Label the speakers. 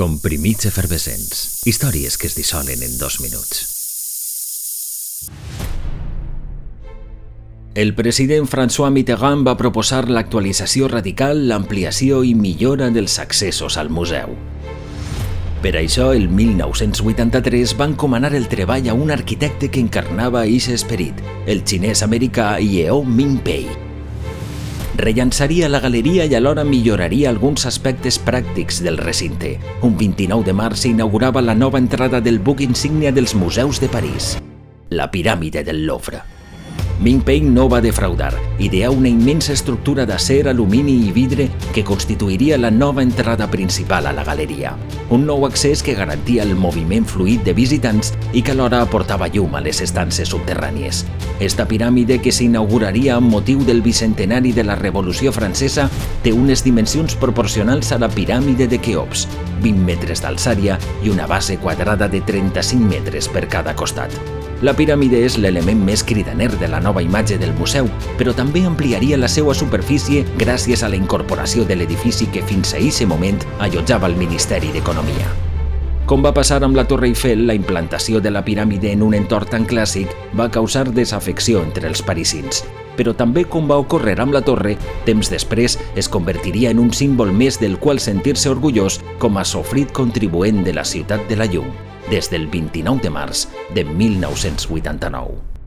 Speaker 1: Comprimits efervescents. Històries que es dissolen en dos minuts. El president François Mitterrand va proposar l'actualització radical, l'ampliació i millora dels accessos al museu. Per això, el 1983 va encomanar el treball a un arquitecte que encarnava aquest esperit, el xinès americà Yeo Ming-pei, rellançaria la galeria i alhora milloraria alguns aspectes pràctics del recinte. Un 29 de març s'inaugurava la nova entrada del buc insígnia dels museus de París, la piràmide del Louvre. Ming Pei no va defraudar, idear una immensa estructura d'acer, alumini i vidre que constituiria la nova entrada principal a la galeria. Un nou accés que garantia el moviment fluid de visitants i que alhora aportava llum a les estances subterrànies. Esta piràmide que s'inauguraria amb motiu del bicentenari de la Revolució Francesa té unes dimensions proporcionals a la piràmide de Keops, 20 metres d'alçària i una base quadrada de 35 metres per cada costat. La piràmide és l'element més cridaner de la nova imatge del museu, però també ampliaria la seva superfície gràcies a la incorporació de l'edifici que fins a aquest moment allotjava el Ministeri d'Economia. Com va passar amb la Torre Eiffel, la implantació de la piràmide en un entorn tan clàssic va causar desafecció entre els parisins. Però també com va ocórrer amb la torre, temps després es convertiria en un símbol més del qual sentir-se orgullós com a sofrit contribuent de la ciutat de la llum des del 29 de març de 1989.